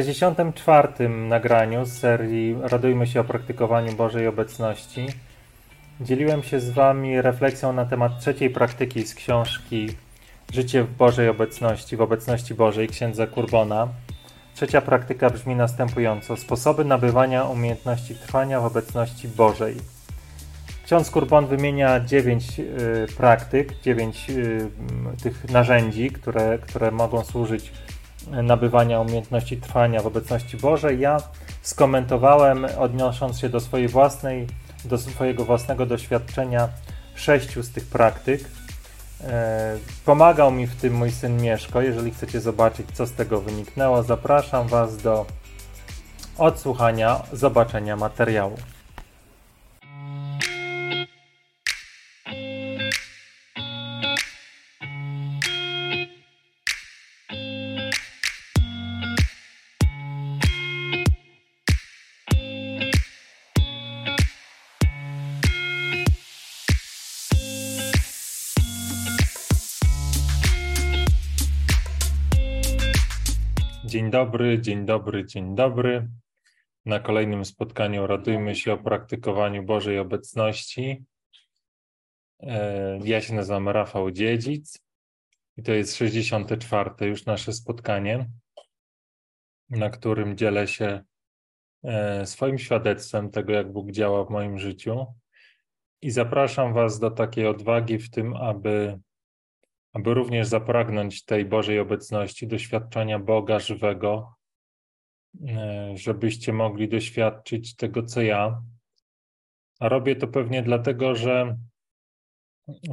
W 64. nagraniu z serii Radujmy się o praktykowaniu Bożej Obecności dzieliłem się z Wami refleksją na temat trzeciej praktyki z książki Życie w Bożej Obecności, w obecności Bożej księdza Kurbona. Trzecia praktyka brzmi następująco: sposoby nabywania umiejętności trwania w obecności Bożej. Ksiądz Kurbon wymienia dziewięć y, praktyk, dziewięć y, tych narzędzi, które, które mogą służyć nabywania umiejętności trwania w obecności Bożej. Ja skomentowałem, odnosząc się do swojej własnej, do swojego własnego doświadczenia, sześciu z tych praktyk. E, pomagał mi w tym mój syn Mieszko. Jeżeli chcecie zobaczyć, co z tego wyniknęło, zapraszam Was do odsłuchania, zobaczenia materiału. Dzień dobry, dzień dobry, dzień dobry. Na kolejnym spotkaniu radujmy się o praktykowaniu Bożej obecności. E, ja się nazywam Rafał Dziedzic i to jest 64. już nasze spotkanie, na którym dzielę się e, swoim świadectwem tego, jak Bóg działa w moim życiu. I zapraszam Was do takiej odwagi w tym, aby aby również zapragnąć tej Bożej obecności, doświadczenia Boga żywego, e, żebyście mogli doświadczyć tego, co ja. A robię to pewnie dlatego, że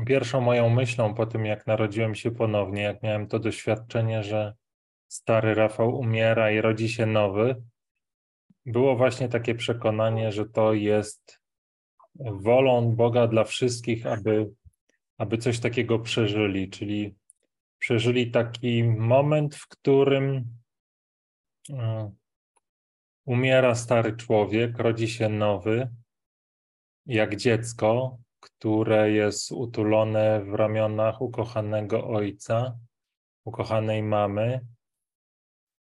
pierwszą moją myślą po tym, jak narodziłem się ponownie, jak miałem to doświadczenie, że stary Rafał umiera i rodzi się nowy, było właśnie takie przekonanie, że to jest wolą Boga dla wszystkich, aby aby coś takiego przeżyli, czyli przeżyli taki moment, w którym e, umiera stary człowiek, rodzi się nowy, jak dziecko, które jest utulone w ramionach ukochanego ojca, ukochanej mamy,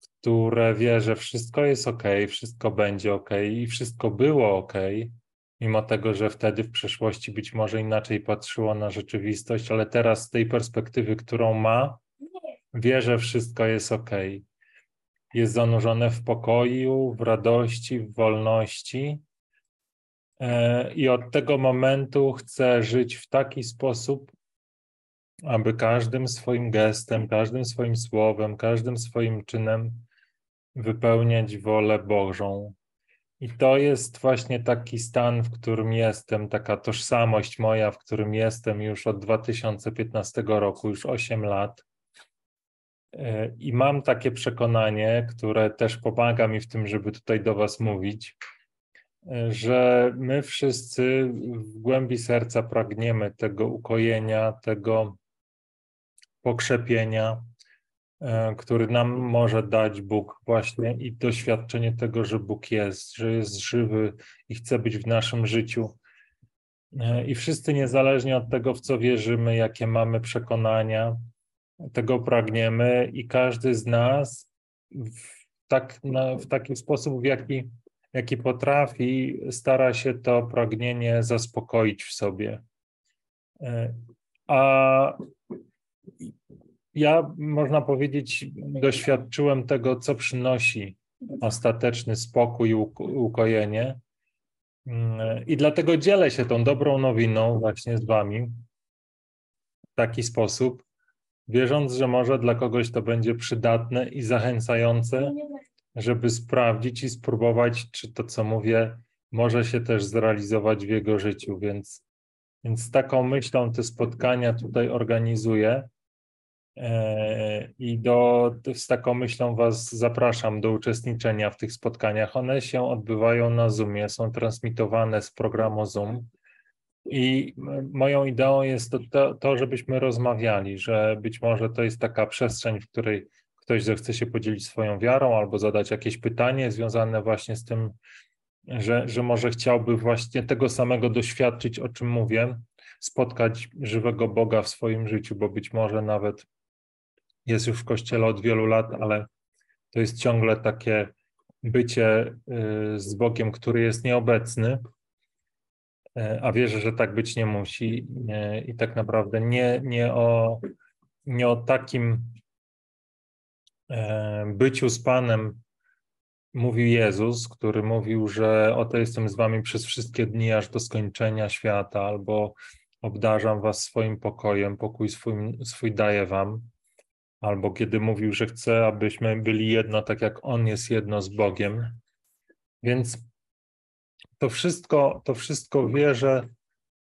które wie, że wszystko jest ok, wszystko będzie ok i wszystko było ok, mimo tego, że wtedy w przeszłości być może inaczej patrzyło na rzeczywistość, ale teraz z tej perspektywy, którą ma, wie, że wszystko jest ok. Jest zanurzone w pokoju, w radości, w wolności. E, I od tego momentu chce żyć w taki sposób, aby każdym swoim gestem, każdym swoim słowem, każdym swoim czynem wypełniać wolę Bożą, i to jest właśnie taki stan, w którym jestem, taka tożsamość moja, w którym jestem już od 2015 roku, już 8 lat. E, I mam takie przekonanie, które też pomaga mi w tym, żeby tutaj do Was mówić, e, że my wszyscy w głębi serca pragniemy tego ukojenia, tego pokrzepienia, który nam może dać Bóg właśnie i doświadczenie tego, że Bóg jest, że jest żywy i chce być w naszym życiu. E, I wszyscy, niezależnie od tego, w co wierzymy, jakie mamy przekonania, tego pragniemy, i każdy z nas w, tak, w taki sposób, w jaki, jaki potrafi, stara się to pragnienie zaspokoić w sobie. E, a ja, można powiedzieć, doświadczyłem tego, co przynosi ostateczny spokój i ukojenie. I dlatego dzielę się tą dobrą nowiną właśnie z Wami w taki sposób, wierząc, że może dla kogoś to będzie przydatne i zachęcające, żeby sprawdzić i spróbować, czy to, co mówię, może się też zrealizować w jego życiu. Więc, więc z taką myślą te spotkania tutaj organizuję. E, I do, z taką myślą Was zapraszam do uczestniczenia w tych spotkaniach. One się odbywają na Zoomie, są transmitowane z programu Zoom. I moją ideą jest to, to, żebyśmy rozmawiali, że być może to jest taka przestrzeń, w której ktoś zechce się podzielić swoją wiarą albo zadać jakieś pytanie związane właśnie z tym, że, że może chciałby właśnie tego samego doświadczyć, o czym mówię, spotkać żywego Boga w swoim życiu, bo być może nawet jest już w kościele od wielu lat, ale to jest ciągle takie bycie y, z Bogiem, który jest nieobecny, y, a wierzę, że tak być nie musi. I tak naprawdę nie, nie, o, nie o takim byciu z Panem mówił Jezus, który mówił, że oto jestem z wami przez wszystkie dni aż do skończenia świata, albo obdarzam was swoim pokojem, pokój swój, swój daję wam, albo kiedy mówił, że chce, abyśmy byli jedno, tak jak On jest jedno z Bogiem. Więc to wszystko, to wszystko wierzę,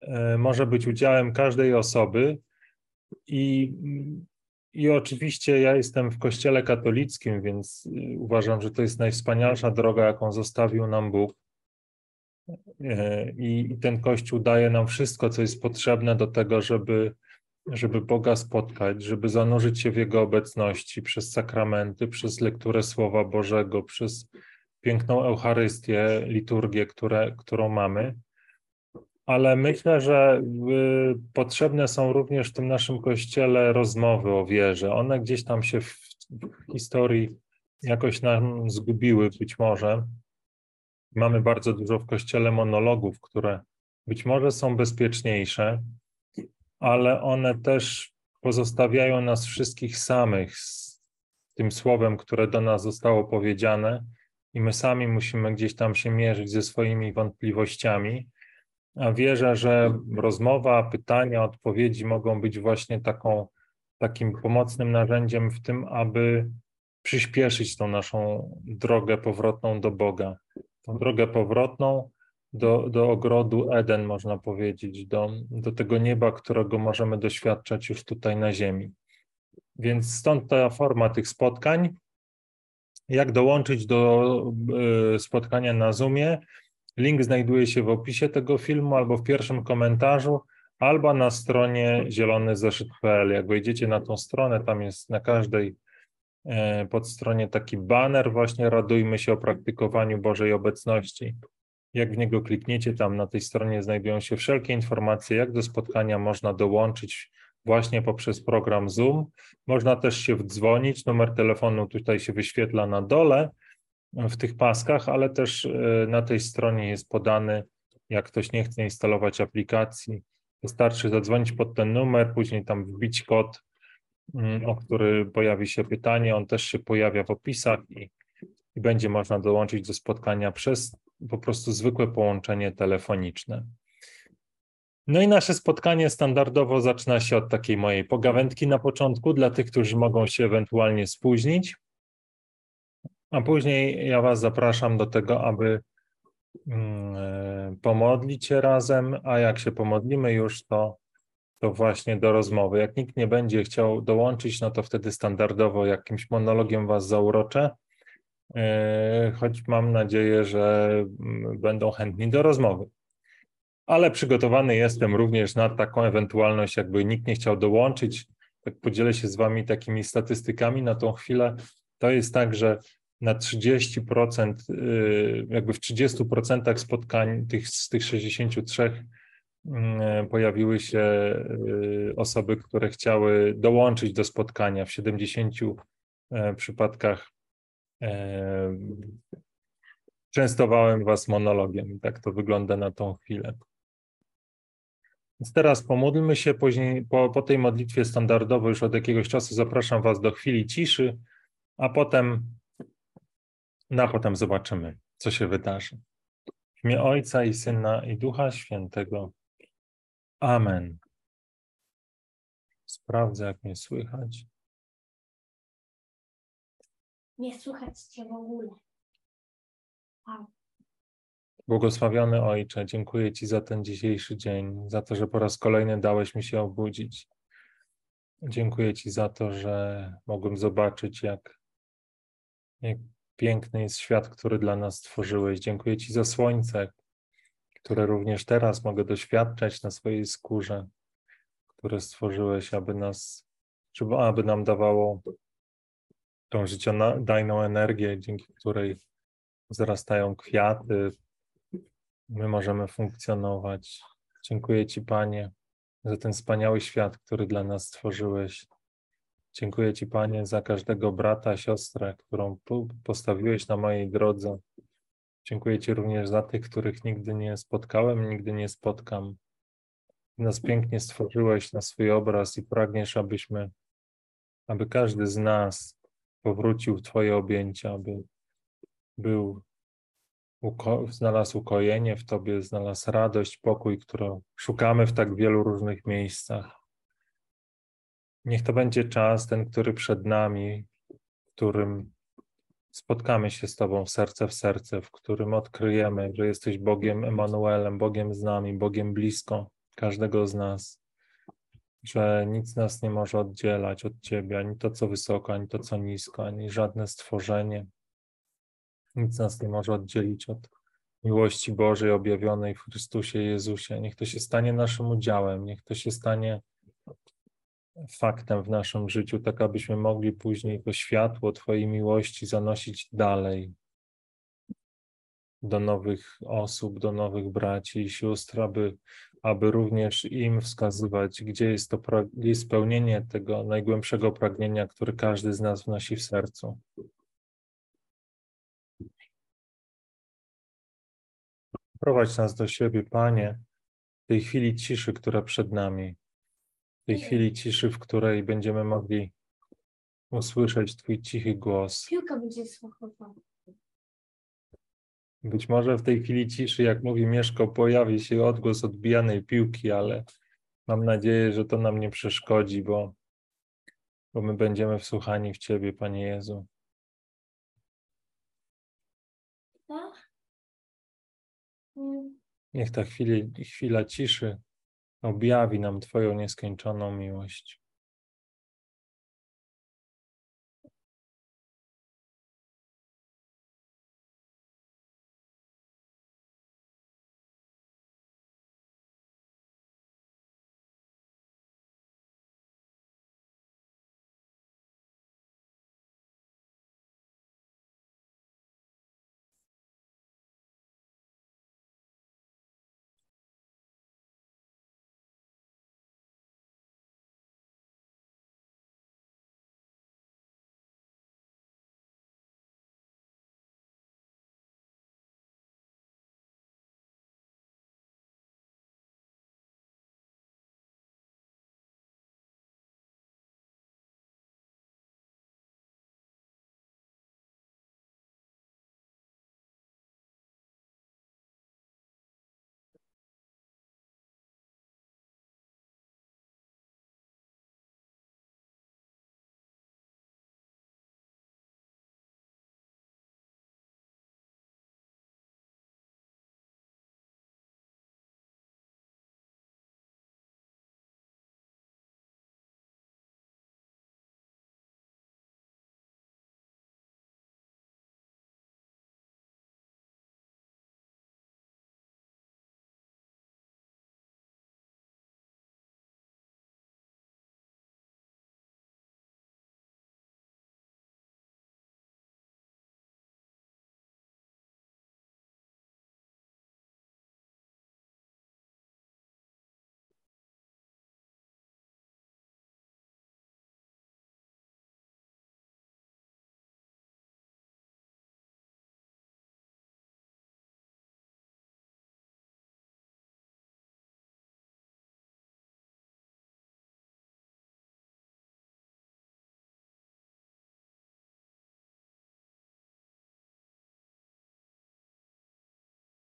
e, może być udziałem każdej osoby i i oczywiście ja jestem w Kościele katolickim, więc y, uważam, że to jest najwspanialsza droga, jaką zostawił nam Bóg. E, I ten Kościół daje nam wszystko, co jest potrzebne do tego, żeby, żeby Boga spotkać, żeby zanurzyć się w Jego obecności przez sakramenty, przez lekturę Słowa Bożego, przez piękną Eucharystię, liturgię, które, którą mamy ale myślę, że y, potrzebne są również w tym naszym kościele rozmowy o wierze. One gdzieś tam się w, historii jakoś nam zgubiły, być może. Mamy bardzo dużo w kościele monologów, które być może są bezpieczniejsze, ale one też pozostawiają nas wszystkich samych z tym słowem, które do nas zostało powiedziane, i my sami musimy gdzieś tam się mierzyć ze swoimi wątpliwościami a wierzę, że rozmowa, pytania, odpowiedzi mogą być właśnie taką, takim pomocnym narzędziem w tym, aby przyspieszyć tą naszą drogę powrotną do Boga. Tą drogę powrotną do, do ogrodu Eden, można powiedzieć, do, do tego nieba, którego możemy doświadczać już tutaj na Ziemi. Więc stąd ta forma tych spotkań. Jak dołączyć do y, spotkania na Zoomie? Link znajduje się w opisie tego filmu albo w pierwszym komentarzu, albo na stronie zielonyzeszyt.pl. Jak wejdziecie na tą stronę, tam jest na każdej e, podstronie taki banner, właśnie radujmy się o praktykowaniu Bożej obecności. Jak w niego klikniecie, tam na tej stronie znajdują się wszelkie informacje, jak do spotkania można dołączyć właśnie poprzez program Zoom. Można też się wdzwonić, numer telefonu tutaj się wyświetla na dole, w tych paskach, ale też e, na tej stronie jest podany, jak ktoś nie chce instalować aplikacji, wystarczy zadzwonić pod ten numer, później tam wbić kod, mm, o który pojawi się pytanie, on też się pojawia w opisach i, i będzie można dołączyć do spotkania przez po prostu zwykłe połączenie telefoniczne. No i nasze spotkanie standardowo zaczyna się od takiej mojej pogawędki na początku, dla tych, którzy mogą się ewentualnie spóźnić. A później ja Was zapraszam do tego, aby mm, e, pomodlić się razem, a jak się pomodlimy już, to, to właśnie do rozmowy. Jak nikt nie będzie chciał dołączyć, no to wtedy standardowo jakimś monologiem Was zauroczę, choć mam nadzieję, że mm, będą chętni do rozmowy. Ale przygotowany jestem również na taką ewentualność, jakby nikt nie chciał dołączyć. Tak podzielę się z Wami takimi statystykami na tą chwilę. To jest tak, że na 30%, y, jakby w 30% spotkań tych, z tych 63 mm, pojawiły się y, osoby, które chciały dołączyć do spotkania. W 70 e, przypadkach e, częstowałem Was monologiem tak to wygląda na tą chwilę. Więc teraz pomódlmy się, później po, po tej modlitwie standardowo już od jakiegoś czasu zapraszam Was do chwili ciszy, a potem no a potem zobaczymy, co się wydarzy. W imię Ojca i Syna i Ducha Świętego. Amen. Sprawdzę, jak mnie słychać. Nie słychać Cię w ogóle. Błogosławiony Ojcze, dziękuję Ci za ten dzisiejszy dzień, za to, że po raz kolejny dałeś mi się obudzić. Dziękuję Ci za to, że mogłem zobaczyć, jak, jak Piękny jest świat, który dla nas stworzyłeś. Dziękuję Ci za słońce, które również teraz mogę doświadczać na swojej skórze, które stworzyłeś, aby nas, aby nam dawało tą życiodajną energię, dzięki której wzrastają kwiaty, my możemy funkcjonować. Dziękuję Ci, Panie, za ten wspaniały świat, który dla nas stworzyłeś. Dziękuję Ci, Panie, za każdego brata, siostrę, którą postawiłeś na mojej drodze. Dziękuję Ci również za tych, których nigdy nie spotkałem, nigdy nie spotkam. Nas pięknie stworzyłeś na swój obraz i pragniesz, abyśmy, aby każdy z nas powrócił w Twoje objęcia, aby był, uko znalazł ukojenie w Tobie, znalazł radość, pokój, którą szukamy w tak wielu różnych miejscach. Niech to będzie czas, ten, który przed nami, w którym spotkamy się z Tobą serce w serce, w którym odkryjemy, że jesteś Bogiem Emanuelem, Bogiem z nami, Bogiem blisko każdego z nas, że nic nas nie może oddzielać od Ciebie, ani to, co wysoko, ani to, co nisko, ani żadne stworzenie. Nic nas nie może oddzielić od miłości Bożej objawionej w Chrystusie Jezusie. Niech to się stanie naszym udziałem, niech to się stanie faktem w naszym życiu, tak abyśmy mogli później to światło Twojej miłości zanosić dalej do nowych osób, do nowych braci i sióstr, aby, aby również im wskazywać, gdzie jest to spełnienie tego najgłębszego pragnienia, które każdy z nas wnosi w sercu. Prowadź nas do siebie, Panie, w tej chwili ciszy, która przed nami w tej chwili ciszy, w której będziemy mogli usłyszeć Twój cichy głos. Piłka będzie słuchowa. Być może w tej chwili ciszy, jak mówi Mieszko, pojawi się odgłos odbijanej piłki, ale mam nadzieję, że to nam nie przeszkodzi, bo, bo my będziemy wsłuchani w Ciebie, Panie Jezu. Niech ta chwili, chwila ciszy objawi nam Twoją nieskończoną miłość.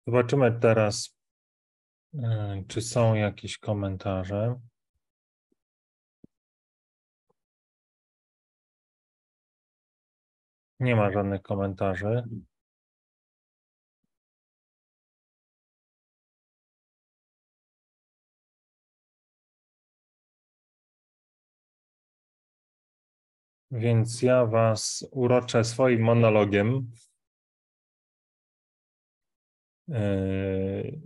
Zobaczymy teraz, e, czy są jakieś komentarze. Nie ma żadnych komentarzy. Więc ja Was uroczę swoim monologiem. Yy,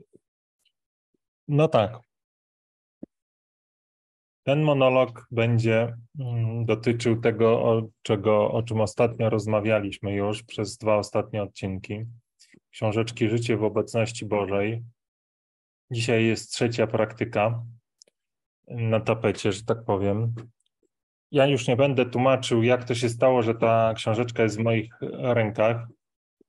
no tak. Ten monolog będzie mm, dotyczył tego, o, czego, o czym ostatnio rozmawialiśmy już przez dwa ostatnie odcinki. Książeczki Życie w obecności Bożej. Dzisiaj jest trzecia praktyka na tapecie, że tak powiem. Ja już nie będę tłumaczył, jak to się stało, że ta książeczka jest w moich rękach.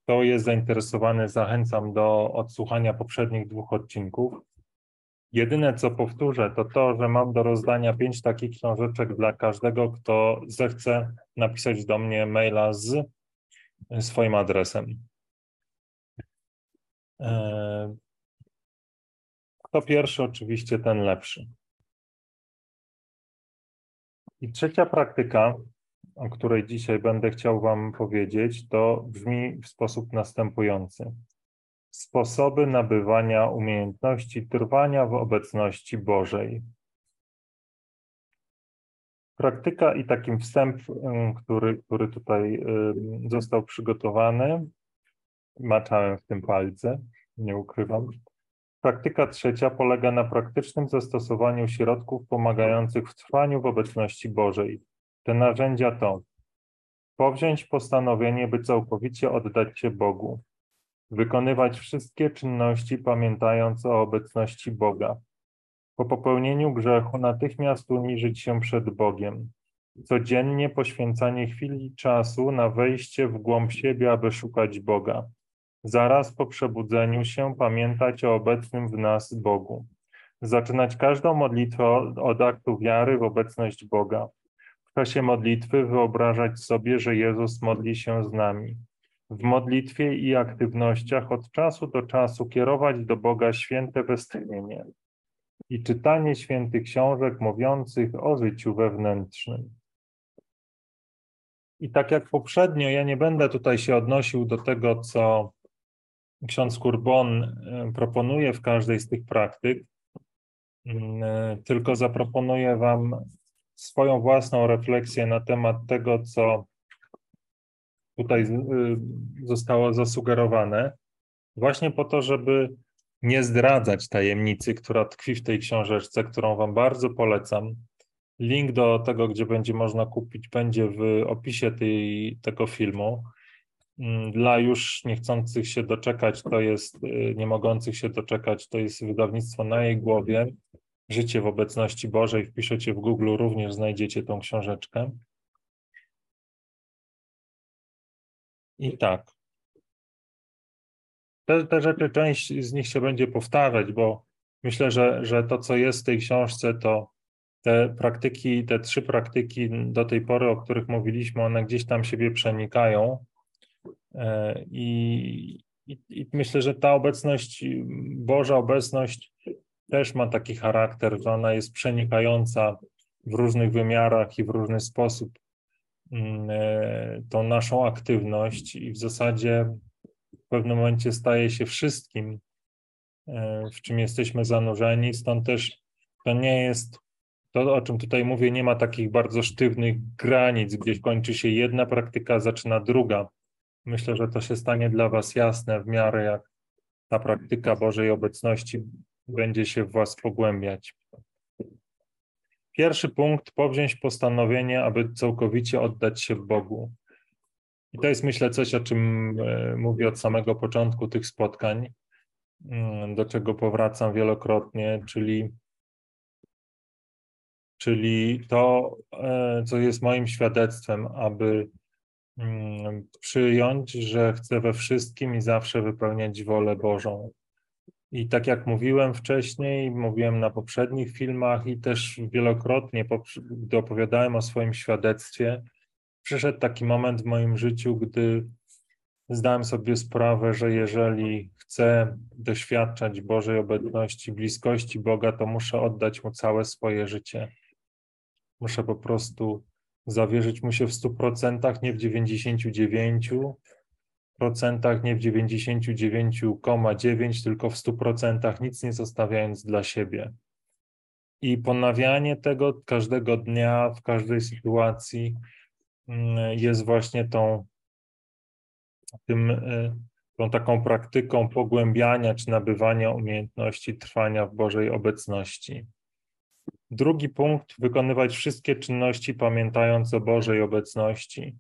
Kto jest zainteresowany, zachęcam do odsłuchania poprzednich dwóch odcinków. Jedyne, co powtórzę, to to, że mam do rozdania pięć takich książeczek dla każdego, kto zechce napisać do mnie maila z swoim adresem. E, kto pierwszy, oczywiście ten lepszy. I trzecia praktyka, o której dzisiaj będę chciał Wam powiedzieć, to brzmi w sposób następujący. Sposoby nabywania umiejętności trwania w obecności Bożej. Praktyka i takim wstęp, który, który tutaj został przygotowany, maczałem w tym palce, nie ukrywam. Praktyka trzecia polega na praktycznym zastosowaniu środków pomagających w trwaniu w obecności Bożej. Te narzędzia to powziąć postanowienie, by całkowicie oddać się Bogu, wykonywać wszystkie czynności pamiętając o obecności Boga, po popełnieniu grzechu natychmiast uniżyć się przed Bogiem, codziennie poświęcanie chwili czasu na wejście w głąb siebie, aby szukać Boga Zaraz po przebudzeniu się pamiętać o obecnym w nas Bogu. Zaczynać każdą modlitwę od aktu wiary w obecność Boga. W czasie modlitwy wyobrażać sobie, że Jezus modli się z nami. W modlitwie i aktywnościach od czasu do czasu kierować do Boga święte westchnienie i czytanie świętych książek mówiących o życiu wewnętrznym. I tak jak poprzednio, ja nie będę tutaj się odnosił do tego, co ksiądz Kurbon e, proponuje w każdej z tych praktyk, mm, e, tylko zaproponuję Wam swoją własną refleksję na temat tego, co tutaj y, zostało zasugerowane, właśnie po to, żeby nie zdradzać tajemnicy, która tkwi w tej książeczce, którą Wam bardzo polecam. Link do tego, gdzie będzie można kupić, będzie w opisie tej, tego filmu. Mm, dla już niechcących się doczekać, to jest, y, nie mogących się doczekać, to jest wydawnictwo na jej głowie. Życie w obecności Bożej. Wpiszecie w Google, również znajdziecie tą książeczkę. I tak. Te, te rzeczy, część z nich się będzie powtarzać, bo myślę, że, że to, co jest w tej książce, to te praktyki, te trzy praktyki do tej pory, o których mówiliśmy, one gdzieś tam siebie przenikają E, I, i, I, myślę, że ta obecność, Boża obecność też ma taki charakter, że ona jest przenikająca w różnych wymiarach i w różny sposób mm, e, tą naszą aktywność i w zasadzie w pewnym momencie staje się wszystkim, e, w czym jesteśmy zanurzeni. Stąd też to nie jest, to o czym tutaj mówię, nie ma takich bardzo sztywnych granic, gdzieś kończy się jedna praktyka, zaczyna druga. Myślę, że to się stanie dla Was jasne w miarę jak ta praktyka Bożej obecności będzie się w Was pogłębiać. Pierwszy punkt, powziąć postanowienie, aby całkowicie oddać się Bogu. I to jest, myślę, coś, o czym e, mówię od samego początku tych spotkań, mm, do czego powracam wielokrotnie, czyli, czyli to, e, co jest moim świadectwem, aby Mm, przyjąć, że chcę we wszystkim i zawsze wypełniać wolę Bożą. I tak jak mówiłem wcześniej, mówiłem na poprzednich filmach i też wielokrotnie, gdy opowiadałem o swoim świadectwie, przyszedł taki moment w moim życiu, gdy zdałem sobie sprawę, że jeżeli chcę doświadczać Bożej obecności, bliskości Boga, to muszę oddać Mu całe swoje życie. Muszę po prostu zawierzyć mu się w 100%, nie w 99%, nie w 99,9, tylko w 100%, nic nie zostawiając dla siebie. I ponawianie tego każdego dnia, w każdej sytuacji mm, jest właśnie tą, tym, y, tą taką praktyką pogłębiania czy nabywania umiejętności trwania w Bożej obecności. Drugi punkt, wykonywać wszystkie czynności pamiętając o Bożej obecności.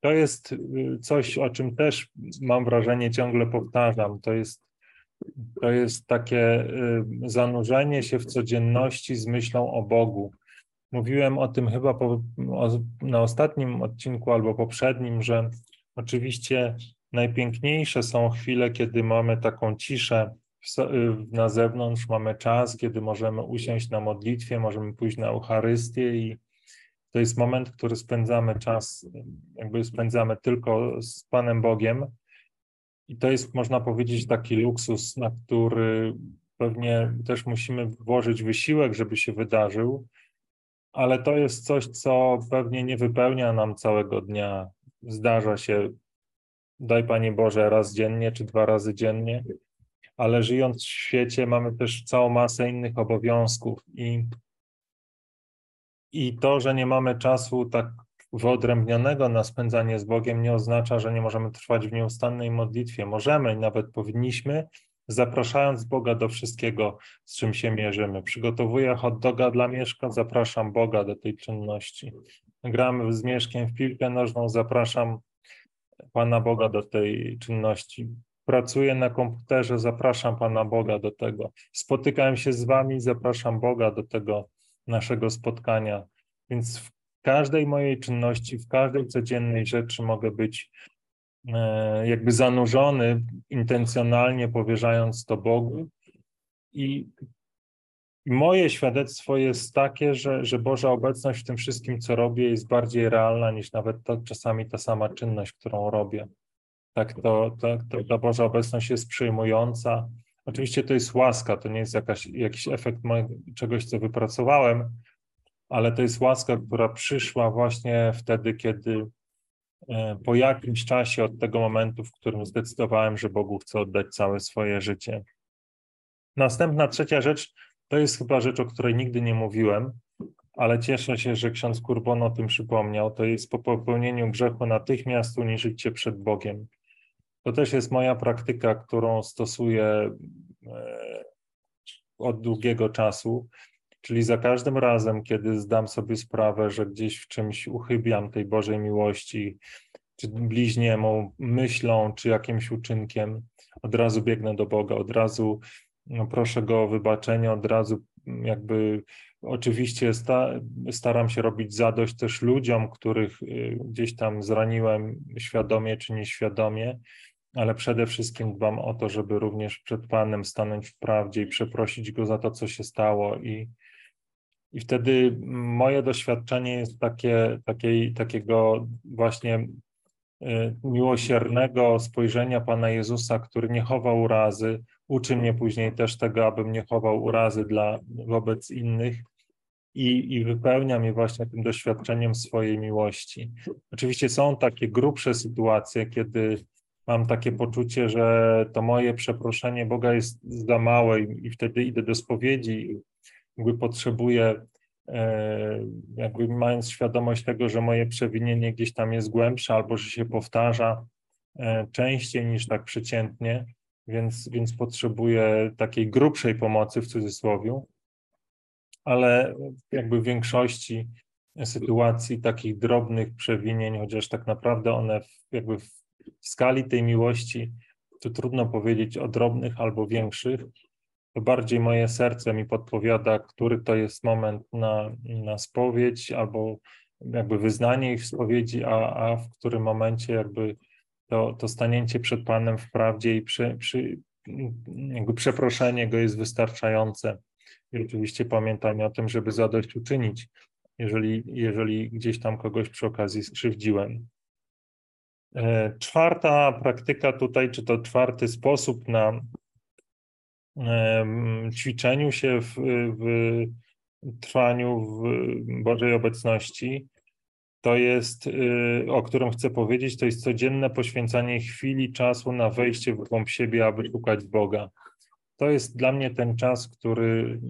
To jest y, coś, o czym też mam wrażenie ciągle powtarzam. To jest, to jest takie y, zanurzenie się w codzienności z myślą o Bogu. Mówiłem o tym chyba po, o, na ostatnim odcinku albo poprzednim, że oczywiście najpiękniejsze są chwile, kiedy mamy taką ciszę na zewnątrz, mamy czas, kiedy możemy usiąść na modlitwie, możemy pójść na Eucharystię i to jest moment, który spędzamy czas, jakby spędzamy tylko z Panem Bogiem. I to jest, można powiedzieć, taki luksus, na który pewnie też musimy włożyć wysiłek, żeby się wydarzył, ale to jest coś, co pewnie nie wypełnia nam całego dnia. Zdarza się, daj Panie Boże, raz dziennie czy dwa razy dziennie, ale żyjąc w świecie mamy też całą masę innych obowiązków i, i to, że nie mamy czasu tak wyodrębnionego na spędzanie z Bogiem nie oznacza, że nie możemy trwać w nieustannej modlitwie. Możemy i nawet powinniśmy, zapraszając Boga do wszystkiego, z czym się mierzymy. Przygotowuję hot doga dla Mieszka, zapraszam Boga do tej czynności. Gramy z Mieszkiem w piłkę nożną, zapraszam Pana Boga do tej czynności. Pracuję na komputerze, zapraszam Pana Boga do tego. Spotykałem się z Wami, zapraszam Boga do tego naszego spotkania. Więc w każdej mojej czynności, w każdej codziennej rzeczy mogę być e, jakby zanurzony, intencjonalnie powierzając to Bogu. I moje świadectwo jest takie, że, że Boża obecność w tym wszystkim, co robię, jest bardziej realna niż nawet to, czasami ta sama czynność, którą robię. Tak, to, to, to ta Boża obecność jest przyjmująca. Oczywiście to jest łaska, to nie jest jakaś, jakiś efekt czegoś, co wypracowałem, ale to jest łaska, która przyszła właśnie wtedy, kiedy e, po jakimś czasie od tego momentu, w którym zdecydowałem, że Bogu chcę oddać całe swoje życie. Następna, trzecia rzecz, to jest chyba rzecz, o której nigdy nie mówiłem, ale cieszę się, że ksiądz Kurbon o tym przypomniał. To jest po popełnieniu grzechu natychmiast uniżyć się przed Bogiem. To też jest moja praktyka, którą stosuję e, od długiego czasu. Czyli za każdym razem, kiedy zdam sobie sprawę, że gdzieś w czymś uchybiam tej Bożej miłości, czy bliźniemu, myślą, czy jakimś uczynkiem, od razu biegnę do Boga, od razu no, proszę Go o wybaczenie, od razu jakby oczywiście sta, staram się robić zadość też ludziom, których y, gdzieś tam zraniłem świadomie czy nieświadomie, ale przede wszystkim dbam o to, żeby również przed Panem stanąć w prawdzie i przeprosić Go za to, co się stało. I, i wtedy moje doświadczenie jest takie, takie, takiego właśnie y, miłosiernego spojrzenia Pana Jezusa, który nie chował urazy, uczy mnie później też tego, abym nie chował urazy dla, wobec innych. I, i wypełnia mnie właśnie tym doświadczeniem swojej miłości. Oczywiście są takie grubsze sytuacje, kiedy mam takie poczucie, że to moje przeproszenie Boga jest za małe i, wtedy idę do spowiedzi. Jakby potrzebuję, e, jakby mając świadomość tego, że moje przewinienie gdzieś tam jest głębsze albo że się powtarza e, częściej niż tak przeciętnie, więc, więc potrzebuję takiej grubszej pomocy w cudzysłowie, ale jakby w większości sytuacji takich drobnych przewinień, chociaż tak naprawdę one w, jakby w skali tej miłości, to trudno powiedzieć o drobnych albo większych, to bardziej moje serce mi podpowiada, który to jest moment na, na spowiedź albo jakby wyznanie ich w spowiedzi, a, a w którym momencie jakby to, to stanięcie przed Panem w prawdzie i przy, przy, jakby przeproszenie Go jest wystarczające. I oczywiście pamiętanie o tym, żeby zadośćuczynić, jeżeli, jeżeli gdzieś tam kogoś przy okazji skrzywdziłem. E, czwarta praktyka tutaj, czy to czwarty sposób na ćwiczeniu się w, w trwaniu w Bożej obecności, to jest, y, o którym chcę powiedzieć, to jest codzienne poświęcanie chwili, czasu na wejście w głąb siebie, aby szukać Boga. To jest dla mnie ten czas, który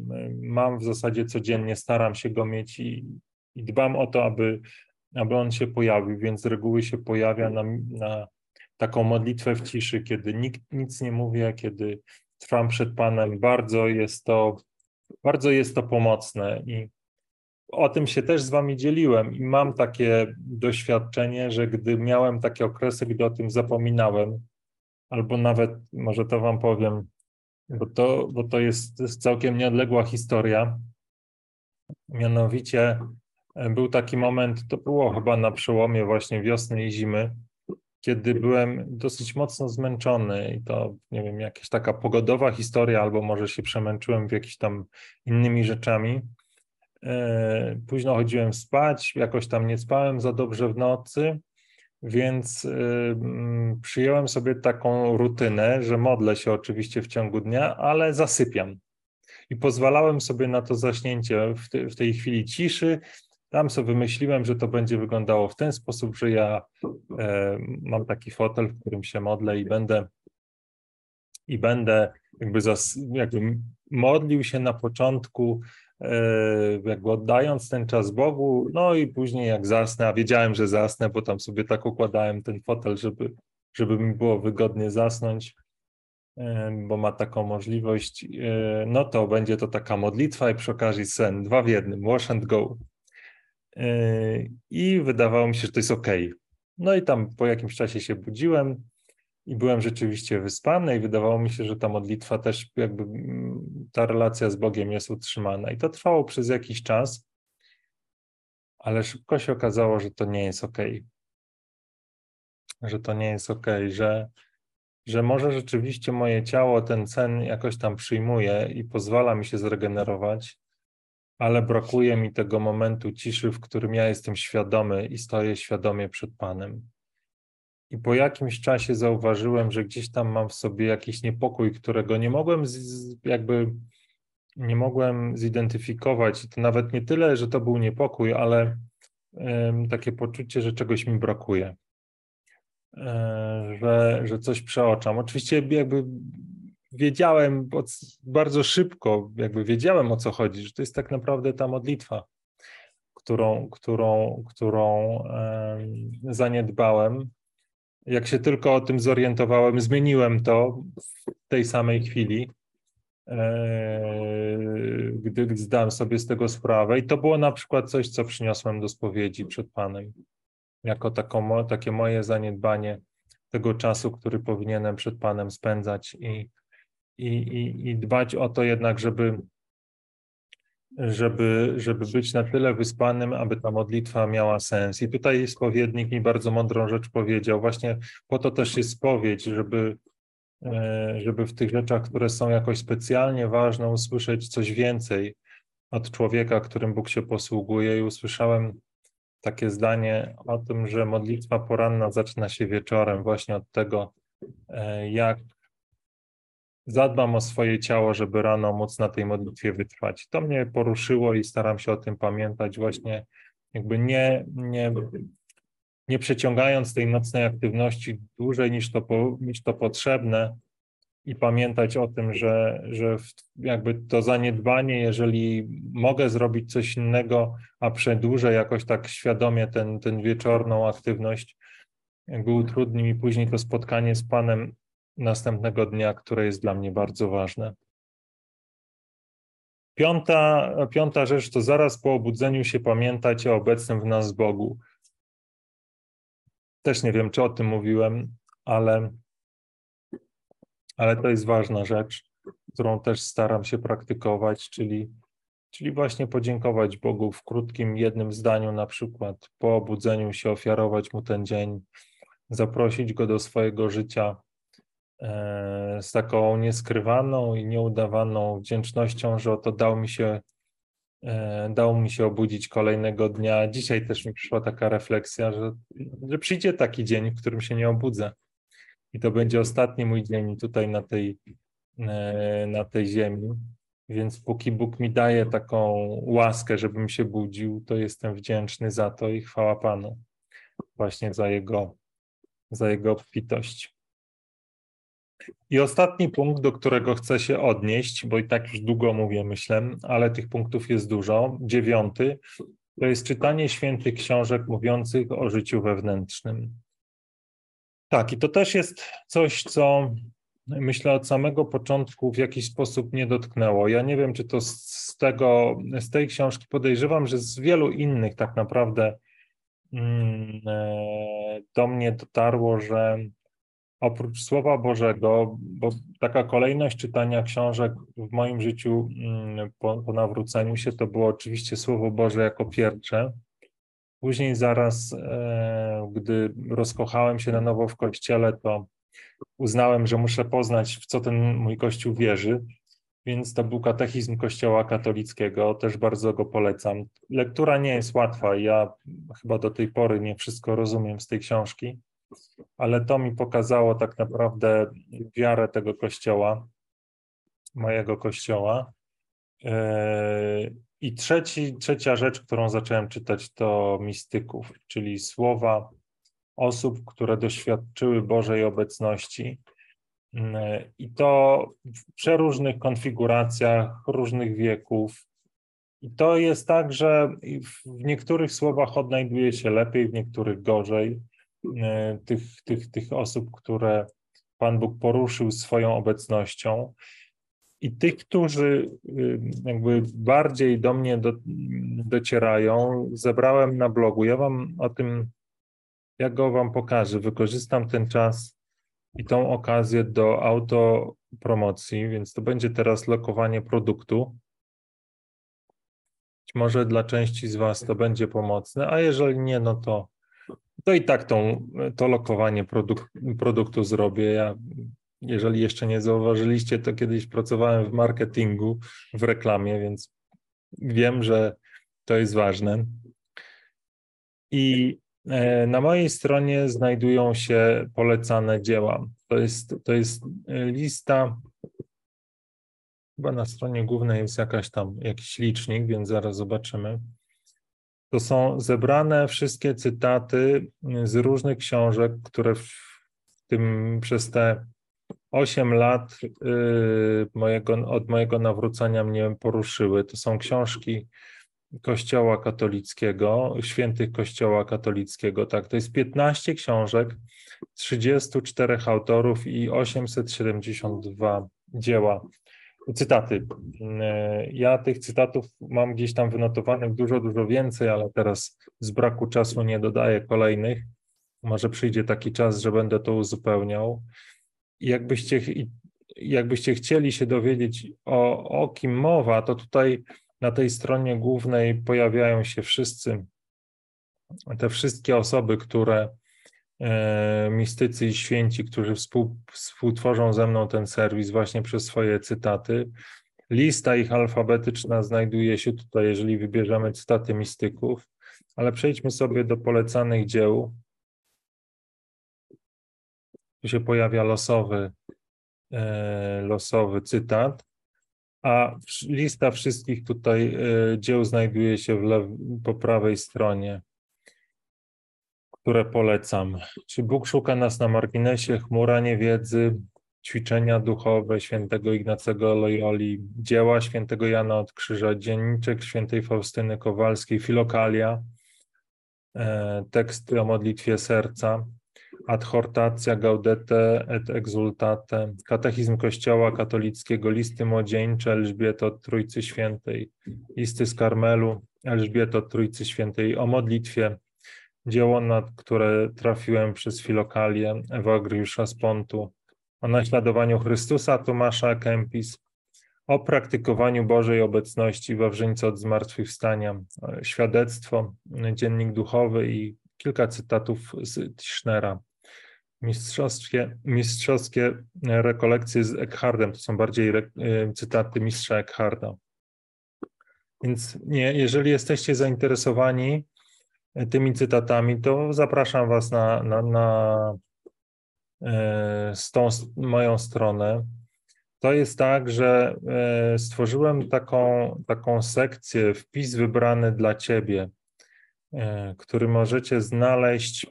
mam w zasadzie codziennie, staram się go mieć i, i dbam o to, aby, aby on się pojawił, więc z reguły się pojawia na, na taką modlitwę w ciszy, kiedy nikt nic nie mówi, kiedy trwam przed Panem. Bardzo jest to, bardzo jest to pomocne i o tym się też z Wami dzieliłem i mam takie doświadczenie, że gdy miałem takie okresy, gdy o tym zapominałem, albo nawet, może to Wam powiem, bo to, bo to jest, całkiem nieodległa historia. Mianowicie był taki moment, to było chyba na przełomie właśnie wiosny i zimy, kiedy byłem dosyć mocno zmęczony i to, nie wiem, jakaś taka pogodowa historia, albo może się przemęczyłem w jakiś tam innymi rzeczami. E, późno chodziłem spać, jakoś tam nie spałem za dobrze w nocy, więc przyjąłem sobie taką rutynę, że modlę się oczywiście w ciągu dnia, ale zasypiam. I pozwalałem sobie na to zaśnięcie w tej chwili ciszy. Tam sobie wymyśliłem, że to będzie wyglądało w ten sposób, że ja e, mam taki fotel, w którym się modlę i będę i będę jakby, zas, jakby modlił się na początku E, jakby oddając ten czas Bogu, no i później jak zasnę, a wiedziałem, że zasnę, bo tam sobie tak układałem ten fotel, żeby, żeby mi było wygodnie zasnąć, e, bo ma taką możliwość, e, no to będzie to taka modlitwa i przy okazji sen, dwa w jednym, wash and go. I wydawało mi się, że to jest ok. No i tam po jakimś czasie się budziłem, i byłem rzeczywiście wyspany i wydawało mi się, że ta modlitwa też jakby mm, ta relacja z Bogiem jest utrzymana. I to trwało przez jakiś czas, ale szybko się okazało, że to nie jest ok. Że to nie jest ok, że, że może rzeczywiście moje ciało ten sen jakoś tam przyjmuje i pozwala mi się zregenerować, ale brakuje mi tego momentu ciszy, w którym ja jestem świadomy i stoję świadomie przed Panem. I po jakimś czasie zauważyłem, że gdzieś tam mam w sobie jakiś niepokój, którego nie mogłem z, jakby nie mogłem zidentyfikować. To nawet nie tyle, że to był niepokój, ale takie poczucie, że czegoś mi brakuje, e, że, że coś przeoczam. Oczywiście jakby wiedziałem bardzo szybko, jakby wiedziałem o co chodzi, że to jest tak naprawdę ta modlitwa, którą, którą, którą zaniedbałem jak się tylko o tym zorientowałem, zmieniłem to w tej samej chwili, e, gdy zdałem sobie z tego sprawę. I to było na przykład coś, co przyniosłem do spowiedzi przed Panem, jako taką, takie moje zaniedbanie tego czasu, który powinienem przed Panem spędzać i, i, i, i dbać o to jednak, żeby żeby, żeby być na tyle wyspanym, aby ta modlitwa miała sens. I tutaj spowiednik mi bardzo mądrą rzecz powiedział. Właśnie po to też jest spowiedź, żeby, e, żeby w tych rzeczach, które są jakoś specjalnie ważne, usłyszeć coś więcej od człowieka, którym Bóg się posługuje. I usłyszałem takie zdanie o tym, że modlitwa poranna zaczyna się wieczorem, właśnie od tego, e, jak zadbam o swoje ciało, żeby rano móc na tej modlitwie wytrwać. To mnie poruszyło i staram się o tym pamiętać właśnie jakby nie, nie, nie przeciągając tej nocnej aktywności dłużej niż to, po, niż to potrzebne i pamiętać o tym, że, że jakby to zaniedbanie, jeżeli mogę zrobić coś innego, a przedłużę jakoś tak świadomie ten, ten wieczorną aktywność, jakby utrudni mi później to spotkanie z Panem następnego dnia, które jest dla mnie bardzo ważne. Piąta, piąta rzecz to zaraz po obudzeniu się pamiętać o obecnym w nas Bogu. Też nie wiem, czy o tym mówiłem, ale, ale to jest ważna rzecz, którą też staram się praktykować, czyli, czyli właśnie podziękować Bogu w krótkim jednym zdaniu, na przykład po obudzeniu się ofiarować Mu ten dzień, zaprosić Go do swojego życia, z taką nieskrywaną i nieudawaną wdzięcznością, że oto dał mi się, e, dał mi się obudzić kolejnego dnia. Dzisiaj też mi przyszła taka refleksja, że, że przyjdzie taki dzień, w którym się nie obudzę. I to będzie ostatni mój dzień tutaj na tej, e, na tej ziemi. Więc póki Bóg mi daje taką łaskę, żebym się budził, to jestem wdzięczny za to i chwała Panu właśnie za Jego, za Jego obfitość. I ostatni punkt, do którego chcę się odnieść, bo i tak już długo mówię, myślę, ale tych punktów jest dużo. Dziewiąty to jest czytanie świętych książek mówiących o życiu wewnętrznym. Tak, i to też jest coś, co myślę od samego początku w jakiś sposób nie dotknęło. Ja nie wiem, czy to z tego, z tej książki podejrzewam, że z wielu innych tak naprawdę mm, e, do mnie dotarło, że oprócz Słowa Bożego, bo taka kolejność czytania książek w moim życiu mm, po, po nawróceniu się to było oczywiście Słowo Boże jako pierwsze. Później zaraz, e, gdy rozkochałem się na nowo w kościele, to uznałem, że muszę poznać, w co ten mój kościół wierzy, więc to był katechizm Kościoła katolickiego, też bardzo go polecam. Lektura nie jest łatwa, ja chyba do tej pory nie wszystko rozumiem z tej książki, ale to mi pokazało tak naprawdę wiarę tego kościoła, mojego kościoła. E, I trzeci, trzecia rzecz, którą zacząłem czytać, to mistyków, czyli słowa osób, które doświadczyły Bożej obecności. E, I to w przeróżnych konfiguracjach, różnych wieków. I to jest tak, że w niektórych słowach odnajduje się lepiej, w niektórych gorzej. E, tych, tych, tych osób, które Pan Bóg poruszył swoją obecnością. I tych, którzy y, jakby bardziej do mnie do, docierają, zebrałem na blogu. Ja Wam o tym, jak go Wam pokażę, wykorzystam ten czas i tą okazję do autopromocji, więc to będzie teraz lokowanie produktu. Być może dla części z Was to będzie pomocne, a jeżeli nie, no to to i tak tą, to lokowanie produk produktu zrobię. Ja, jeżeli jeszcze nie zauważyliście, to kiedyś pracowałem w marketingu, w reklamie, więc wiem, że to jest ważne. I e, na mojej stronie znajdują się polecane dzieła. To jest, to jest lista. Chyba na stronie głównej jest jakaś tam jakiś licznik, więc zaraz zobaczymy. To są zebrane wszystkie cytaty z różnych książek, które w tym przez te 8 lat y, mojego, od mojego nawrócenia mnie poruszyły. To są książki Kościoła katolickiego, świętych Kościoła katolickiego. Tak, to jest 15 książek, 34 autorów i 872 dzieła cytaty. E, ja tych cytatów mam gdzieś tam wynotowanych dużo, dużo więcej, ale teraz z braku czasu nie dodaję kolejnych. Może przyjdzie taki czas, że będę to uzupełniał. Jakbyście, jakbyście chcieli się dowiedzieć, o, o kim mowa, to tutaj na tej stronie głównej pojawiają się wszyscy, te wszystkie osoby, które mistycy i święci, którzy współ, współtworzą ze mną ten serwis właśnie przez swoje cytaty. Lista ich alfabetyczna znajduje się tutaj, jeżeli wybierzemy cytaty mistyków, ale przejdźmy sobie do polecanych dzieł. Tu się pojawia losowy, e, losowy cytat, a lista wszystkich tutaj e, dzieł znajduje się lew, po prawej stronie które polecam. Czy Bóg szuka nas na marginesie, chmura niewiedzy, ćwiczenia duchowe świętego Ignacego Loyoli, dzieła świętego Jana od Krzyża, dzienniczek świętej Faustyny Kowalskiej, filokalia, e, teksty o modlitwie serca, adhortacja gaudete et exultate, katechizm Kościoła katolickiego, listy młodzieńcze Elżbiety od Trójcy Świętej, listy z Karmelu Elżbiety od Trójcy Świętej o modlitwie, dzieło, na które trafiłem przez filokalię Ewagriusza z Pontu, o naśladowaniu Chrystusa Tomasza Kempis, o praktykowaniu Bożej obecności Wawrzyńca od zmartwychwstania, świadectwo, dziennik duchowy i kilka cytatów z Tischnera. Mistrzowskie, mistrzowskie rekolekcje z Eckhardem, to są bardziej re, y, cytaty mistrza Eckharda. Więc nie, jeżeli jesteście zainteresowani tymi cytatami, to zapraszam Was na, na, na e, z tą moją stronę. To jest tak, że e, stworzyłem taką, taką sekcję, wpis wybrany dla Ciebie, e, który możecie znaleźć.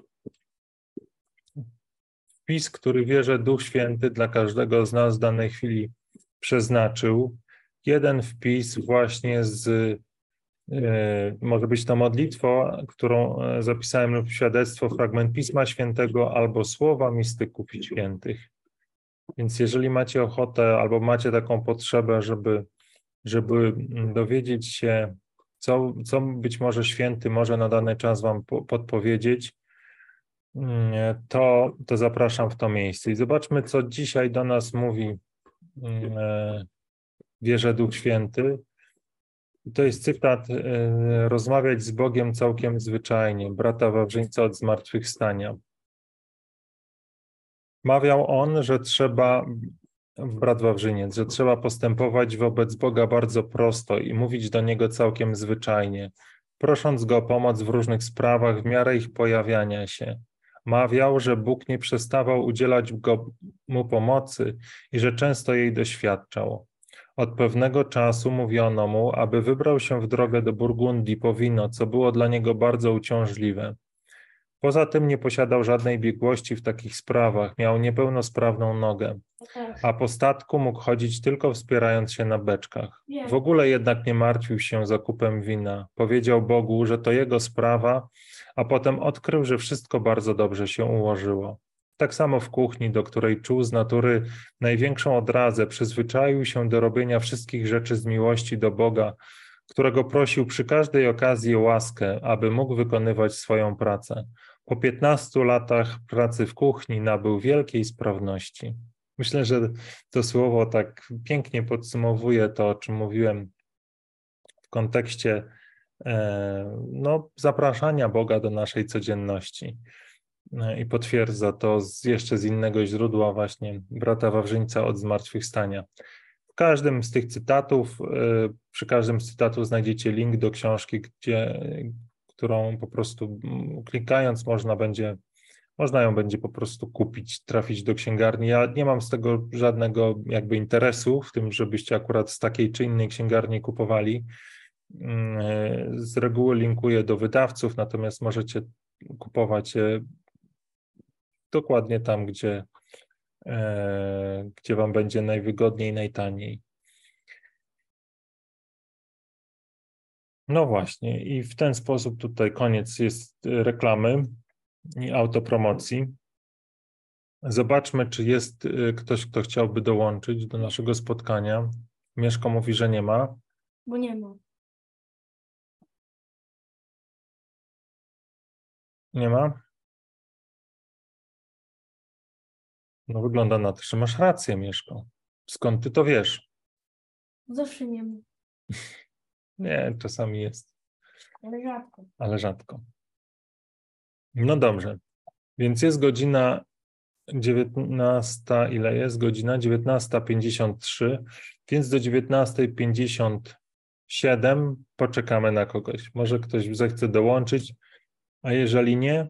Wpis, który wierzę Duch Święty dla każdego z nas w danej chwili przeznaczył. Jeden wpis właśnie z może być to modlitwa, którą e, zapisałem lub świadectwo, fragment Pisma Świętego albo słowa mistyków świętych. Więc jeżeli macie ochotę albo macie taką potrzebę, żeby, żeby dowiedzieć się, co, co być może święty może na dany czas Wam podpowiedzieć, mm, to, to zapraszam w to miejsce. I zobaczmy, co dzisiaj do nas mówi mm, e, wierzę Duch Święty. To jest cytat, e, rozmawiać z Bogiem całkiem zwyczajnie, brata Wawrzyńca od zmartwychwstania. Mawiał on, że trzeba, brat Wawrzyniec, że trzeba postępować wobec Boga bardzo prosto i mówić do Niego całkiem zwyczajnie, prosząc Go o pomoc w różnych sprawach w miarę ich pojawiania się. Mawiał, że Bóg nie przestawał udzielać go, mu pomocy i że często jej doświadczał. Od pewnego czasu mówiono mu, aby wybrał się w drogę do Burgundii po wino, co było dla niego bardzo uciążliwe. Poza tym nie posiadał żadnej biegłości w takich sprawach, miał niepełnosprawną nogę, a po statku mógł chodzić tylko wspierając się na beczkach. W ogóle jednak nie martwił się zakupem wina. Powiedział Bogu, że to jego sprawa, a potem odkrył, że wszystko bardzo dobrze się ułożyło. Tak samo w kuchni, do której czuł z natury największą odrazę, przyzwyczaił się do robienia wszystkich rzeczy z miłości do Boga, którego prosił przy każdej okazji o łaskę, aby mógł wykonywać swoją pracę. Po 15 latach pracy w kuchni nabył wielkiej sprawności. Myślę, że to słowo tak pięknie podsumowuje to, o czym mówiłem w kontekście e, no, zapraszania Boga do naszej codzienności. E, I potwierdza to z, jeszcze z innego źródła, właśnie brata Wawrzyńca od zmartwychwstania. W każdym z tych cytatów, e, przy każdym z cytatów znajdziecie link do książki, gdzie, którą po prostu mm, klikając można będzie, można ją będzie po prostu kupić, trafić do księgarni. Ja nie mam z tego żadnego jakby interesu w tym, żebyście akurat z takiej czy innej księgarni kupowali. Mm, e, z reguły linkuję do wydawców, natomiast możecie kupować je dokładnie tam, gdzie, e, gdzie Wam będzie najwygodniej, najtaniej. No właśnie, i w ten sposób tutaj koniec jest reklamy i autopromocji. Zobaczmy, czy jest y, ktoś, kto chciałby dołączyć do naszego spotkania. Mieszko mówi, że nie ma. Bo nie ma. Nie ma? No wygląda na to, że masz rację, Mieszko. Skąd ty to wiesz? Zawsze nie. Nie, czasami jest, Ale rzadko. ale rzadko. No dobrze, więc jest godzina 19, ile jest godzina? 19.53, więc do 19.57 poczekamy na kogoś. Może ktoś zechce dołączyć, a jeżeli nie,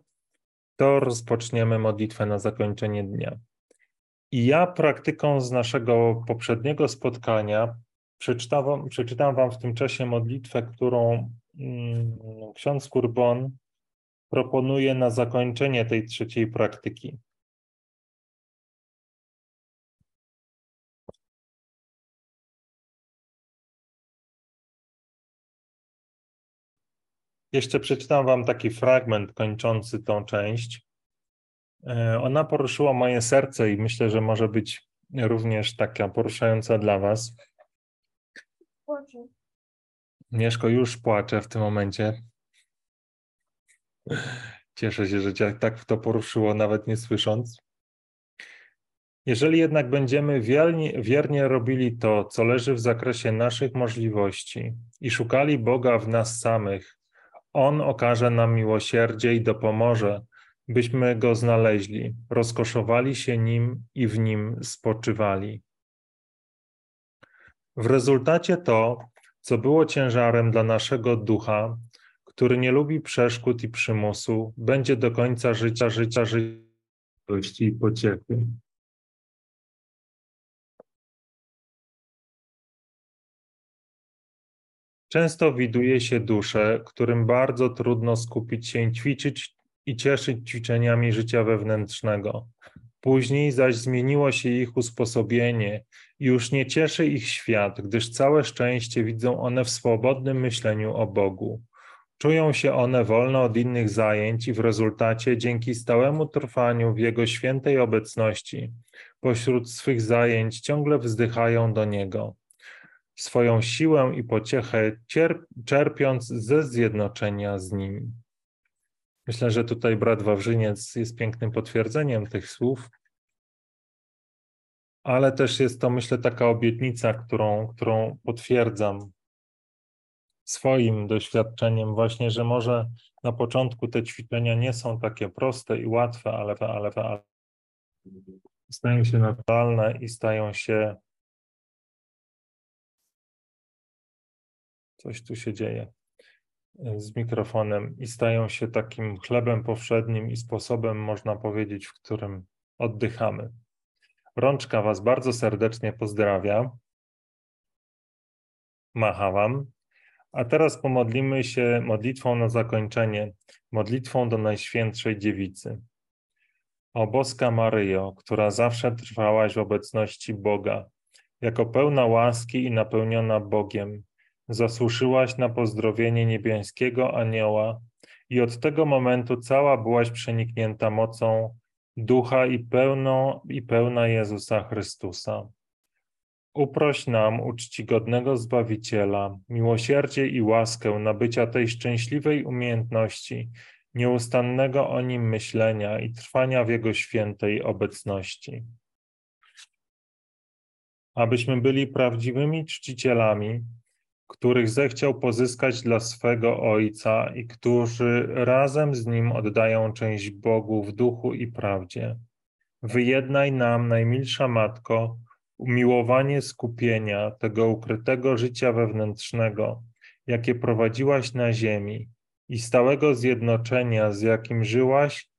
to rozpoczniemy modlitwę na zakończenie dnia. I ja praktyką z naszego poprzedniego spotkania przeczytam, przeczytam Wam w tym czasie modlitwę, którą mm, ksiądz Kurbon proponuje na zakończenie tej trzeciej praktyki. Jeszcze przeczytam Wam taki fragment kończący tą część. E, ona poruszyła moje serce i myślę, że może być również taka poruszająca dla Was. Płaczę. Mieszko już płacze w tym momencie. Cieszę się, że Cię tak to poruszyło, nawet nie słysząc. Jeżeli jednak będziemy wiernie, wiernie robili to, co leży w zakresie naszych możliwości i szukali Boga w nas samych, On okaże nam miłosierdzie i dopomoże, byśmy Go znaleźli, rozkoszowali się Nim i w Nim spoczywali. W rezultacie to, co było ciężarem dla naszego ducha, który nie lubi przeszkód i przymusu, będzie do końca życia, życia, życia i pociechy. Często widuje się dusze, którym bardzo trudno skupić się, ćwiczyć i cieszyć ćwiczeniami życia wewnętrznego. Później zaś zmieniło się ich usposobienie i już nie cieszy ich świat, gdyż całe szczęście widzą one w swobodnym myśleniu o Bogu. Czują się one wolne od innych zajęć i w rezultacie dzięki stałemu trwaniu w Jego świętej obecności pośród swych zajęć ciągle wzdychają do Niego. Swoją siłę i pociechę czerpiąc ze zjednoczenia z Nim. Myślę, że tutaj brat Wawrzyniec jest pięknym potwierdzeniem tych słów, ale też jest to, myślę, taka obietnica, którą, którą potwierdzam swoim doświadczeniem, właśnie, że może na początku te ćwiczenia nie są takie proste i łatwe, ale, ale, ale stają się naturalne i stają się. Coś tu się dzieje z mikrofonem i stają się takim chlebem powszednim i sposobem, można powiedzieć, w którym oddychamy. Rączka Was bardzo serdecznie pozdrawia. Macha Wam. A teraz pomodlimy się modlitwą na zakończenie, modlitwą do Najświętszej Dziewicy. O boska Maryjo, która zawsze trwałaś w obecności Boga, jako pełna łaski i napełniona Bogiem, zasłuszyłaś na pozdrowienie niebiańskiego anioła i od tego momentu cała byłaś przeniknięta mocą ducha i, pełną, i pełna Jezusa Chrystusa. Uproś nam, uczcigodnego Zbawiciela, miłosierdzie i łaskę nabycia tej szczęśliwej umiejętności, nieustannego o Nim myślenia i trwania w Jego świętej obecności. Abyśmy byli prawdziwymi czcicielami, których zechciał pozyskać dla swego Ojca i którzy razem z Nim oddają część Bogu w duchu i prawdzie. Wyjednaj nam, najmilsza Matko, umiłowanie skupienia tego ukrytego życia wewnętrznego, jakie prowadziłaś na ziemi i stałego zjednoczenia, z jakim żyłaś,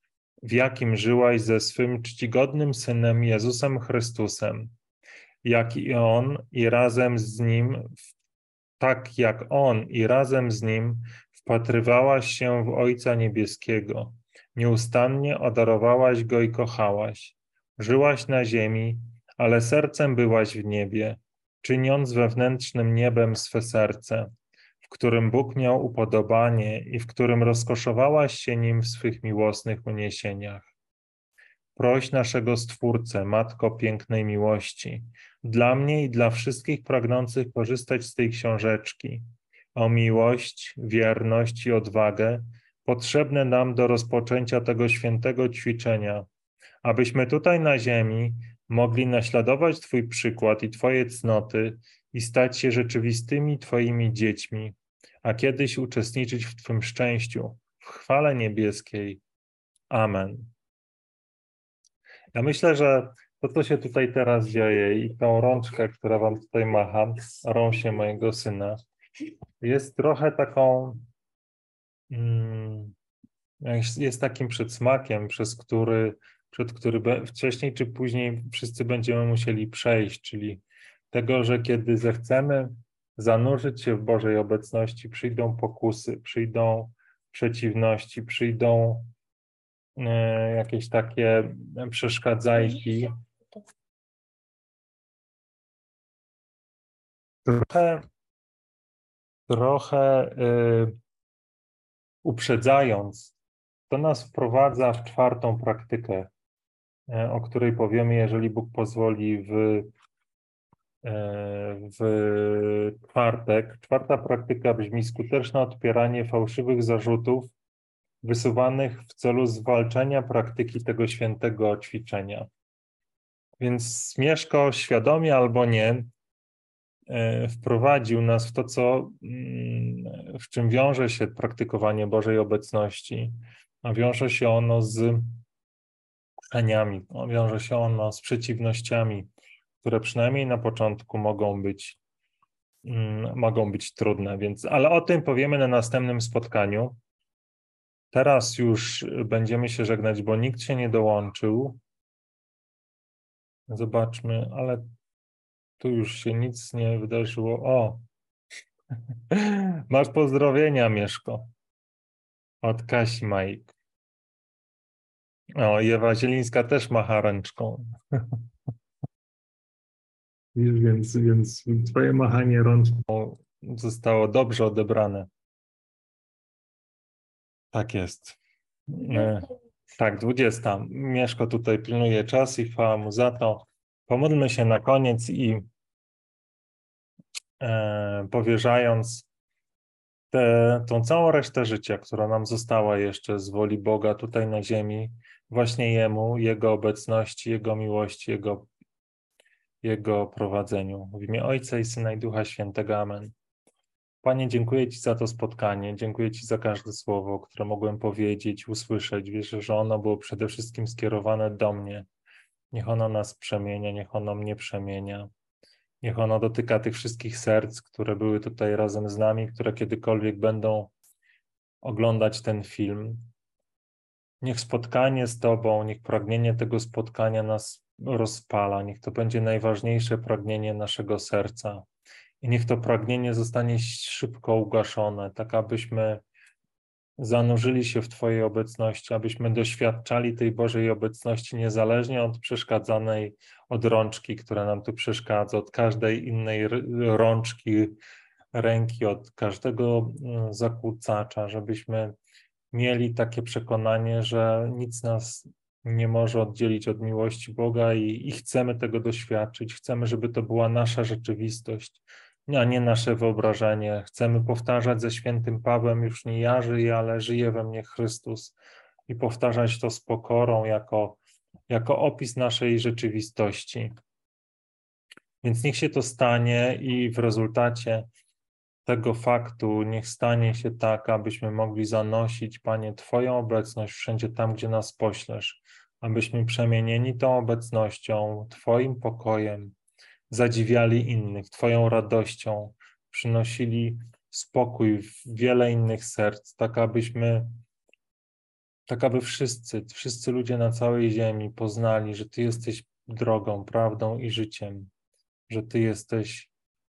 w jakim żyłaś ze swym czcigodnym Synem Jezusem Chrystusem, jak i On i razem z Nim w tak jak On i razem z Nim wpatrywałaś się w Ojca Niebieskiego, nieustannie odarowałaś Go i kochałaś. Żyłaś na ziemi, ale sercem byłaś w niebie, czyniąc wewnętrznym niebem swe serce, w którym Bóg miał upodobanie i w którym rozkoszowałaś się Nim w swych miłosnych uniesieniach. Proś naszego Stwórcę, Matko pięknej miłości, dla mnie i dla wszystkich pragnących korzystać z tej książeczki, o miłość, wierność i odwagę potrzebne nam do rozpoczęcia tego świętego ćwiczenia, abyśmy tutaj na ziemi mogli naśladować Twój przykład i Twoje cnoty i stać się rzeczywistymi Twoimi dziećmi, a kiedyś uczestniczyć w Twym szczęściu, w chwale niebieskiej. Amen. Ja myślę, że to, co się tutaj teraz dzieje i tą rączkę, która wam tutaj macha, rąsie mojego syna, jest trochę taką, mm, jest takim przedsmakiem, przez który, przed który wcześniej czy później wszyscy będziemy musieli przejść, czyli tego, że kiedy zechcemy zanurzyć się w Bożej obecności, przyjdą pokusy, przyjdą przeciwności, przyjdą E, jakieś takie przeszkadzajki. Trochę, trochę y, uprzedzając, to nas wprowadza w czwartą praktykę, y, o której powiemy, jeżeli Bóg pozwoli, w, y, w czwartek. Czwarta praktyka brzmi skuteczne odpieranie fałszywych zarzutów wysuwanych w celu zwalczenia praktyki tego świętego ćwiczenia. Więc Mieszko świadomie albo nie wprowadził nas w to, co, mm, w czym wiąże się praktykowanie Bożej obecności, wiąże się ono z kuszeniami, wiąże się ono z przeciwnościami, które przynajmniej na początku mogą być, mm, mogą być trudne. Więc, ale o tym powiemy na następnym spotkaniu. Teraz już będziemy się żegnać, bo nikt się nie dołączył. Zobaczmy, ale tu już się nic nie wydarzyło. O! Masz pozdrowienia, Mieszko. Od Kasi Majk. O, Ewa Zielińska też macha ręczką. więc, więc twoje machanie rączką zostało dobrze odebrane. Tak jest. E, tak, 20. Mieszko tutaj pilnuje czas i chwała mu za to. Pomódlmy się na koniec i e, powierzając tę tą całą resztę życia, która nam została jeszcze z woli Boga tutaj na ziemi, właśnie Jemu, Jego obecności, Jego miłości, Jego, Jego prowadzeniu. W imię Ojca i Syna i Ducha Świętego. Amen. Panie, dziękuję Ci za to spotkanie, dziękuję Ci za każde słowo, które mogłem powiedzieć, usłyszeć. Wierzę, że ono było przede wszystkim skierowane do mnie. Niech ono nas przemienia, niech ono mnie przemienia. Niech ono dotyka tych wszystkich serc, które były tutaj razem z nami, które kiedykolwiek będą oglądać ten film. Niech spotkanie z Tobą, niech pragnienie tego spotkania nas rozpala, niech to będzie najważniejsze pragnienie naszego serca. I niech to pragnienie zostanie szybko ugaszone, tak abyśmy zanurzyli się w Twojej obecności, abyśmy doświadczali tej Bożej obecności niezależnie od przeszkadzanej, od rączki, która nam tu przeszkadza, od każdej innej rączki, ręki, od każdego mm, zakłócacza, żebyśmy mieli takie przekonanie, że nic nas nie może oddzielić od miłości Boga i, i chcemy tego doświadczyć. Chcemy, żeby to była nasza rzeczywistość, a nie nasze wyobrażenie. Chcemy powtarzać ze świętym Pawłem, już nie ja żyję, ale żyje we mnie Chrystus i powtarzać to z pokorą jako, jako opis naszej rzeczywistości. Więc niech się to stanie i w rezultacie tego faktu niech stanie się tak, abyśmy mogli zanosić, Panie, Twoją obecność wszędzie tam, gdzie nas poślesz, abyśmy przemienieni tą obecnością, Twoim pokojem, zadziwiali innych, Twoją radością, przynosili spokój w wiele innych serc, tak abyśmy, tak aby wszyscy, wszyscy ludzie na całej ziemi poznali, że Ty jesteś drogą, prawdą i życiem, że Ty jesteś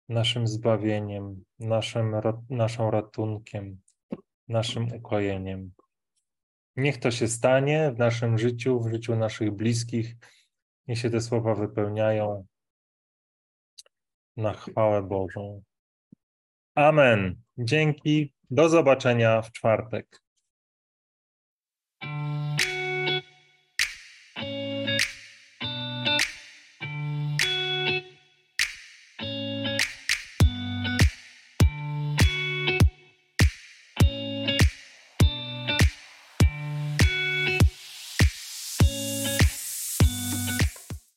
naszym zbawieniem, naszym, naszą ratunkiem, naszym ukojeniem. Niech to się stanie w naszym życiu, w życiu naszych bliskich. Niech się te słowa wypełniają na chwałę Bożą. Amen. Dzięki. Do zobaczenia w czwartek.